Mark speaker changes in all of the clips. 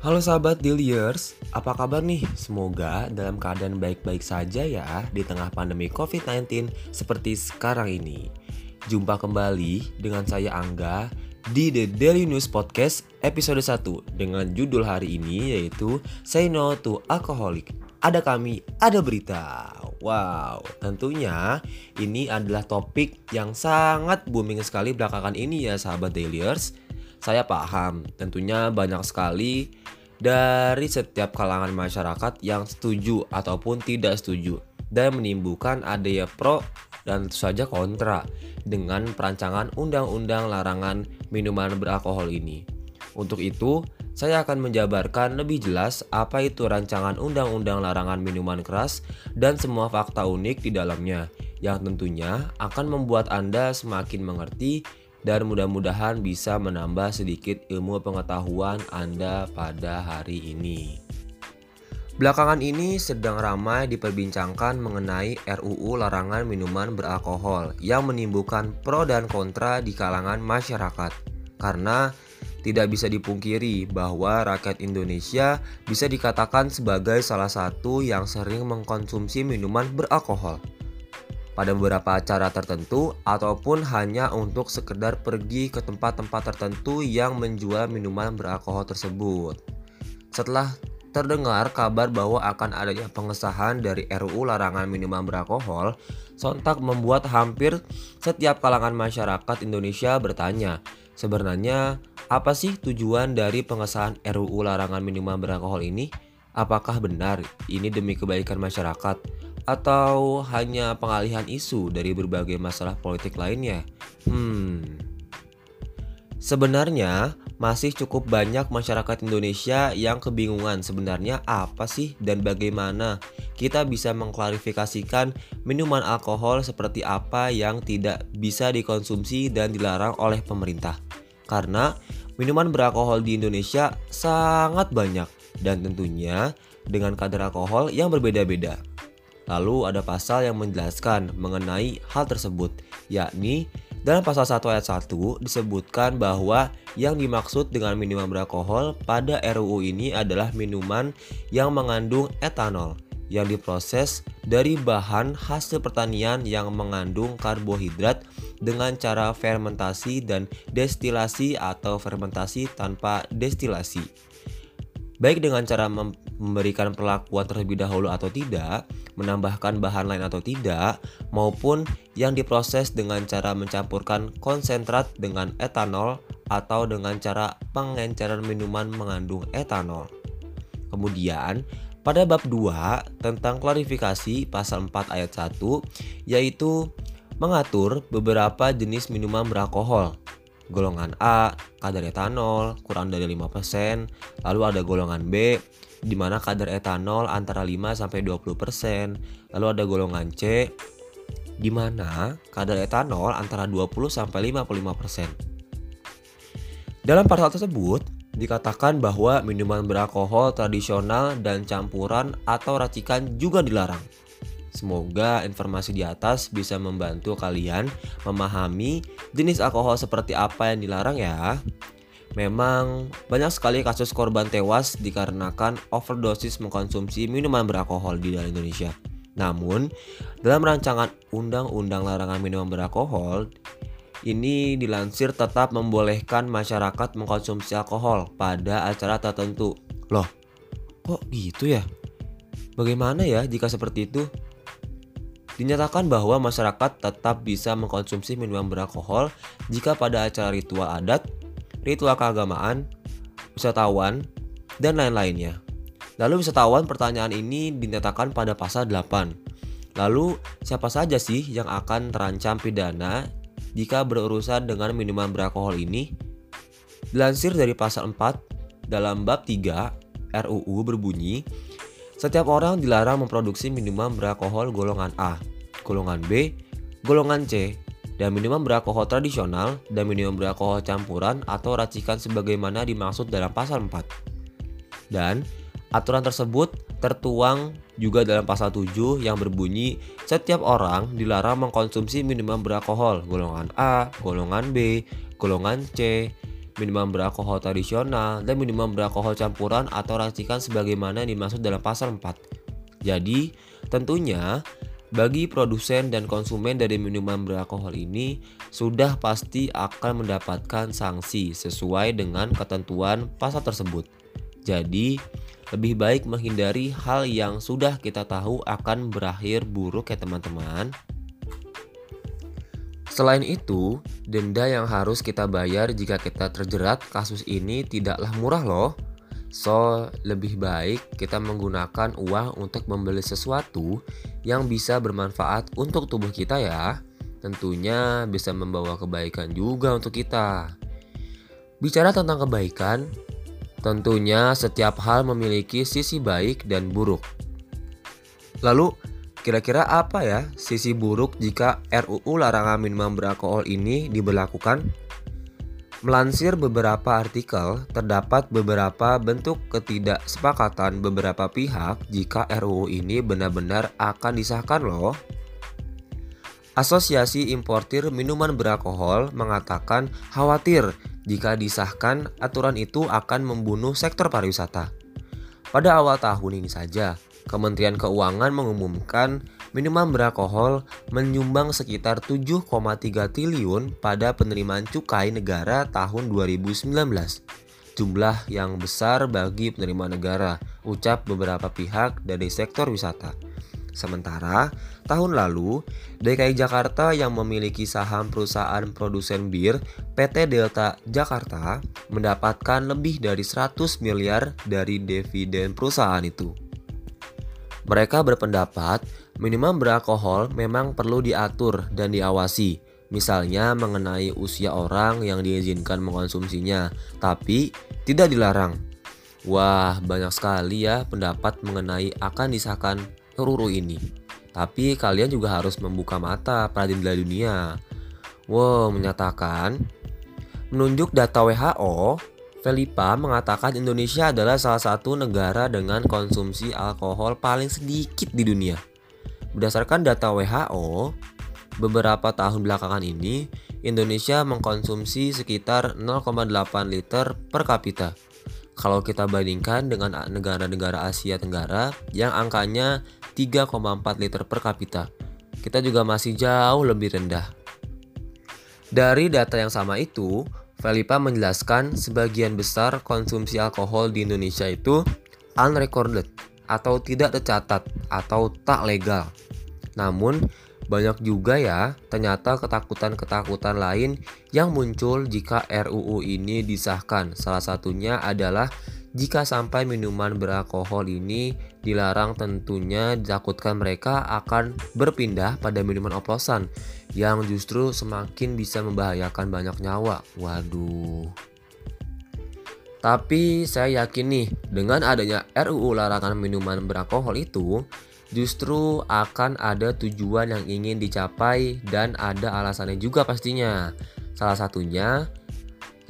Speaker 1: Halo sahabat Dealers, apa kabar nih? Semoga dalam keadaan baik-baik saja ya di tengah pandemi COVID-19 seperti sekarang ini. Jumpa kembali dengan saya Angga di The Daily News Podcast episode 1 dengan judul hari ini yaitu Say No to Alcoholic. Ada kami, ada berita. Wow, tentunya ini adalah topik yang sangat booming sekali belakangan ini ya sahabat Dailyers. Saya paham, tentunya banyak sekali dari setiap kalangan masyarakat yang setuju ataupun tidak setuju dan menimbulkan adanya pro dan tentu saja kontra dengan perancangan undang-undang larangan minuman beralkohol ini. Untuk itu, saya akan menjabarkan lebih jelas apa itu rancangan undang-undang larangan minuman keras dan semua fakta unik di dalamnya yang tentunya akan membuat Anda semakin mengerti dan mudah-mudahan bisa menambah sedikit ilmu pengetahuan Anda pada hari ini. Belakangan ini sedang ramai diperbincangkan mengenai RUU larangan minuman beralkohol yang menimbulkan pro dan kontra di kalangan masyarakat. Karena tidak bisa dipungkiri bahwa rakyat Indonesia bisa dikatakan sebagai salah satu yang sering mengkonsumsi minuman beralkohol. Pada beberapa acara tertentu ataupun hanya untuk sekedar pergi ke tempat-tempat tertentu yang menjual minuman beralkohol tersebut. Setelah terdengar kabar bahwa akan adanya pengesahan dari RUU larangan minuman beralkohol, sontak membuat hampir setiap kalangan masyarakat Indonesia bertanya, sebenarnya apa sih tujuan dari pengesahan RUU larangan minuman beralkohol ini? Apakah benar ini demi kebaikan masyarakat atau hanya pengalihan isu dari berbagai masalah politik lainnya? Hmm. Sebenarnya masih cukup banyak masyarakat Indonesia yang kebingungan sebenarnya apa sih dan bagaimana kita bisa mengklarifikasikan minuman alkohol seperti apa yang tidak bisa dikonsumsi dan dilarang oleh pemerintah. Karena Minuman beralkohol di Indonesia sangat banyak dan tentunya dengan kadar alkohol yang berbeda-beda. Lalu ada pasal yang menjelaskan mengenai hal tersebut, yakni dalam pasal 1 ayat 1 disebutkan bahwa yang dimaksud dengan minuman beralkohol pada RUU ini adalah minuman yang mengandung etanol yang diproses dari bahan hasil pertanian yang mengandung karbohidrat dengan cara fermentasi dan destilasi atau fermentasi tanpa destilasi. Baik dengan cara memberikan perlakuan terlebih dahulu atau tidak, menambahkan bahan lain atau tidak, maupun yang diproses dengan cara mencampurkan konsentrat dengan etanol atau dengan cara pengenceran minuman mengandung etanol. Kemudian, pada bab 2 tentang klarifikasi pasal 4 ayat 1 yaitu mengatur beberapa jenis minuman beralkohol. Golongan A, kadar etanol kurang dari 5%, lalu ada golongan B di mana kadar etanol antara 5 sampai 20%, lalu ada golongan C di mana kadar etanol antara 20 sampai 55%. Dalam pasal tersebut, dikatakan bahwa minuman beralkohol tradisional dan campuran atau racikan juga dilarang. Semoga informasi di atas bisa membantu kalian memahami jenis alkohol seperti apa yang dilarang ya. Memang banyak sekali kasus korban tewas dikarenakan overdosis mengkonsumsi minuman beralkohol di dalam Indonesia. Namun, dalam rancangan Undang-Undang Larangan Minuman Beralkohol ini dilansir tetap membolehkan masyarakat mengkonsumsi alkohol pada acara tertentu. Loh, kok gitu ya? Bagaimana ya jika seperti itu? Dinyatakan bahwa masyarakat tetap bisa mengkonsumsi minuman beralkohol jika pada acara ritual adat, ritual keagamaan, wisatawan, dan lain-lainnya. Lalu wisatawan pertanyaan ini dinyatakan pada pasal 8. Lalu siapa saja sih yang akan terancam pidana jika berurusan dengan minuman beralkohol ini? Dilansir dari pasal 4 dalam bab 3 RUU berbunyi, setiap orang dilarang memproduksi minuman beralkohol golongan A, golongan B, golongan C, dan minuman beralkohol tradisional dan minuman beralkohol campuran atau racikan sebagaimana dimaksud dalam pasal 4. Dan aturan tersebut tertuang juga dalam pasal 7 yang berbunyi setiap orang dilarang mengkonsumsi minuman beralkohol golongan A, golongan B, golongan C, minuman beralkohol tradisional, dan minuman beralkohol campuran atau racikan sebagaimana dimaksud dalam pasal 4. Jadi, tentunya bagi produsen dan konsumen dari minuman beralkohol ini sudah pasti akan mendapatkan sanksi sesuai dengan ketentuan pasal tersebut. Jadi, lebih baik menghindari hal yang sudah kita tahu akan berakhir buruk ya teman-teman. Selain itu, denda yang harus kita bayar jika kita terjerat kasus ini tidaklah murah loh. So, lebih baik kita menggunakan uang untuk membeli sesuatu yang bisa bermanfaat untuk tubuh kita ya. Tentunya bisa membawa kebaikan juga untuk kita. Bicara tentang kebaikan, tentunya setiap hal memiliki sisi baik dan buruk. Lalu, kira-kira apa ya sisi buruk jika RUU larangan minuman beralkohol ini diberlakukan? Melansir beberapa artikel, terdapat beberapa bentuk ketidaksepakatan beberapa pihak jika RUU ini benar-benar akan disahkan loh. Asosiasi Importir Minuman Beralkohol mengatakan khawatir jika disahkan aturan itu akan membunuh sektor pariwisata. Pada awal tahun ini saja, Kementerian Keuangan mengumumkan minuman beralkohol menyumbang sekitar 7,3 triliun pada penerimaan cukai negara tahun 2019. Jumlah yang besar bagi penerimaan negara, ucap beberapa pihak dari sektor wisata. Sementara tahun lalu, DKI Jakarta yang memiliki saham perusahaan produsen bir PT Delta Jakarta mendapatkan lebih dari 100 miliar dari dividen perusahaan itu. Mereka berpendapat minuman beralkohol memang perlu diatur dan diawasi, misalnya mengenai usia orang yang diizinkan mengkonsumsinya, tapi tidak dilarang. Wah, banyak sekali ya pendapat mengenai akan disahkan RUU ini. Tapi kalian juga harus membuka mata peradilan dunia. Wow, menyatakan menunjuk data WHO, Felipa mengatakan Indonesia adalah salah satu negara dengan konsumsi alkohol paling sedikit di dunia. Berdasarkan data WHO, beberapa tahun belakangan ini Indonesia mengkonsumsi sekitar 0,8 liter per kapita. Kalau kita bandingkan dengan negara-negara Asia Tenggara yang angkanya 3,4 liter per kapita, kita juga masih jauh lebih rendah. Dari data yang sama itu, Felipa menjelaskan sebagian besar konsumsi alkohol di Indonesia itu unrecorded atau tidak tercatat atau tak legal. Namun, banyak juga ya ternyata ketakutan-ketakutan lain yang muncul jika RUU ini disahkan. Salah satunya adalah jika sampai minuman beralkohol ini dilarang tentunya ditakutkan mereka akan berpindah pada minuman oplosan yang justru semakin bisa membahayakan banyak nyawa. Waduh. Tapi saya yakin nih, dengan adanya RUU larangan minuman beralkohol itu, justru akan ada tujuan yang ingin dicapai dan ada alasannya juga pastinya. Salah satunya,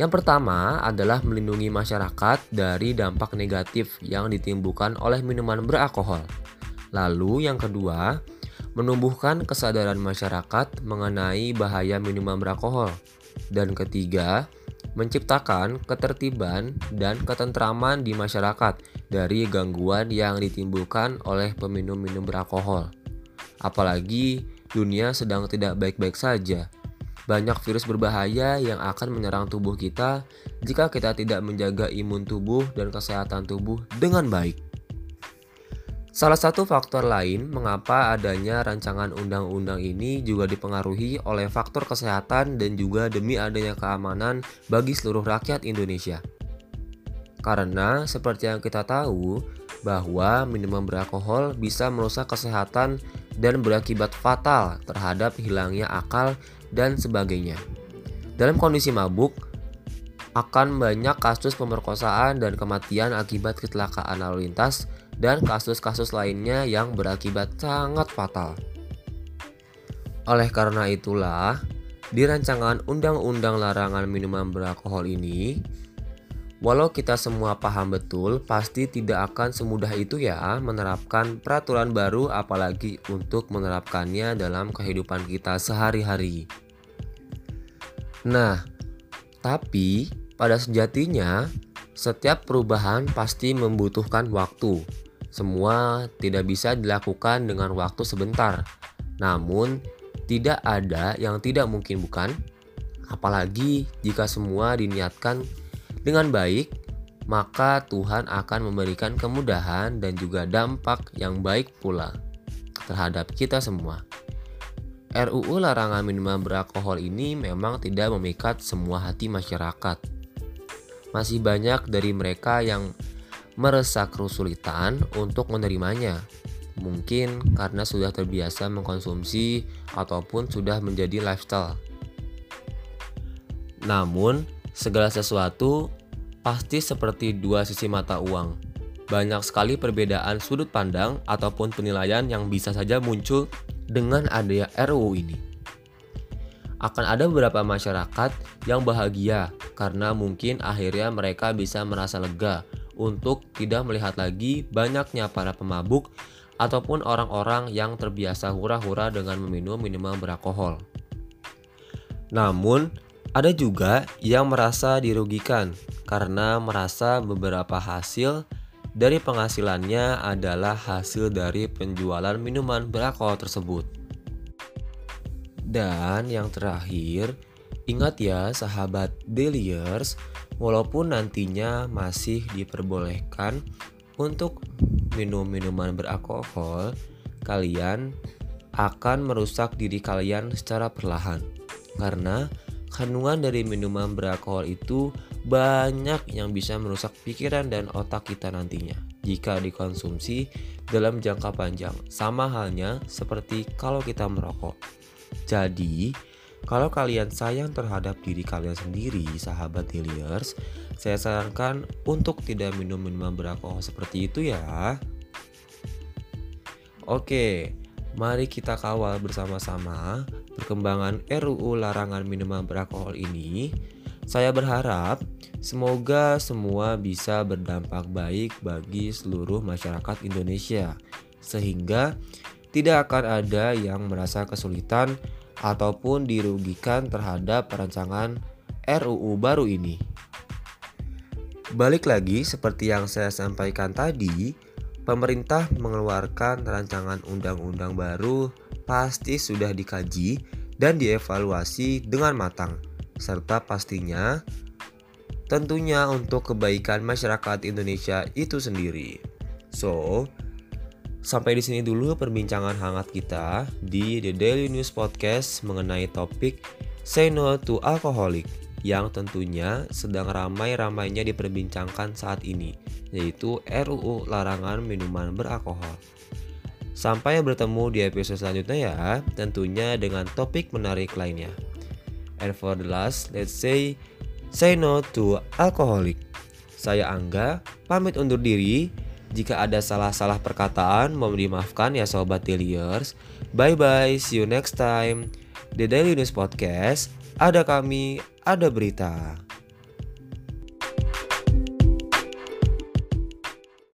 Speaker 1: yang pertama adalah melindungi masyarakat dari dampak negatif yang ditimbulkan oleh minuman beralkohol. Lalu yang kedua, menumbuhkan kesadaran masyarakat mengenai bahaya minuman beralkohol. Dan ketiga, menciptakan ketertiban dan ketentraman di masyarakat dari gangguan yang ditimbulkan oleh peminum-minum beralkohol. Apalagi dunia sedang tidak baik-baik saja. Banyak virus berbahaya yang akan menyerang tubuh kita jika kita tidak menjaga imun tubuh dan kesehatan tubuh dengan baik. Salah satu faktor lain mengapa adanya rancangan undang-undang ini juga dipengaruhi oleh faktor kesehatan dan juga demi adanya keamanan bagi seluruh rakyat Indonesia. Karena seperti yang kita tahu bahwa minuman beralkohol bisa merusak kesehatan dan berakibat fatal terhadap hilangnya akal dan sebagainya. Dalam kondisi mabuk, akan banyak kasus pemerkosaan dan kematian akibat kecelakaan lalu lintas dan kasus-kasus lainnya yang berakibat sangat fatal. Oleh karena itulah, di rancangan Undang-Undang Larangan Minuman Beralkohol ini, walau kita semua paham betul, pasti tidak akan semudah itu ya menerapkan peraturan baru apalagi untuk menerapkannya dalam kehidupan kita sehari-hari. Nah, tapi Pada sejatinya, setiap perubahan pasti membutuhkan waktu. Semua tidak bisa dilakukan dengan waktu sebentar. Namun, tidak ada yang tidak mungkin bukan? Apalagi jika semua diniatkan dengan baik, maka Tuhan akan memberikan kemudahan dan juga dampak yang baik pula terhadap kita semua. RUU larangan minuman beralkohol ini memang tidak memikat semua hati masyarakat. Masih banyak dari mereka yang meresah kesulitan untuk menerimanya. Mungkin karena sudah terbiasa mengkonsumsi ataupun sudah menjadi lifestyle. Namun, segala sesuatu pasti seperti dua sisi mata uang. Banyak sekali perbedaan sudut pandang ataupun penilaian yang bisa saja muncul dengan adanya RUU ini. Akan ada beberapa masyarakat yang bahagia karena mungkin akhirnya mereka bisa merasa lega untuk tidak melihat lagi banyaknya para pemabuk ataupun orang-orang yang terbiasa hura-hura dengan meminum minuman beralkohol. Namun, ada juga yang merasa dirugikan karena merasa beberapa hasil dari penghasilannya adalah hasil dari penjualan minuman beralkohol tersebut. Dan yang terakhir, ingat ya sahabat Deliers, walaupun nantinya masih diperbolehkan untuk minum minuman beralkohol, kalian akan merusak diri kalian secara perlahan. Karena kandungan dari minuman beralkohol itu banyak yang bisa merusak pikiran dan otak kita nantinya jika dikonsumsi dalam jangka panjang. Sama halnya seperti kalau kita merokok. Jadi, kalau kalian sayang terhadap diri kalian sendiri, sahabat Hilliers, saya sarankan untuk tidak minum minuman beralkohol seperti itu ya. Oke, mari kita kawal bersama-sama perkembangan RUU larangan minuman beralkohol ini saya berharap semoga semua bisa berdampak baik bagi seluruh masyarakat Indonesia, sehingga tidak akan ada yang merasa kesulitan ataupun dirugikan terhadap perancangan RUU baru ini. Balik lagi, seperti yang saya sampaikan tadi, pemerintah mengeluarkan rancangan undang-undang baru pasti sudah dikaji dan dievaluasi dengan matang serta pastinya tentunya untuk kebaikan masyarakat Indonesia itu sendiri. So, sampai di sini dulu perbincangan hangat kita di The Daily News Podcast mengenai topik Say No to Alcoholic yang tentunya sedang ramai-ramainya diperbincangkan saat ini, yaitu RUU Larangan Minuman Beralkohol. Sampai bertemu di episode selanjutnya ya, tentunya dengan topik menarik lainnya. And for the last, let's say say no to alcoholic. Saya Angga, pamit undur diri. Jika ada salah-salah perkataan, mohon dimaafkan ya sobat Deliers. Bye bye, see you next time. The Daily News Podcast, ada kami, ada berita.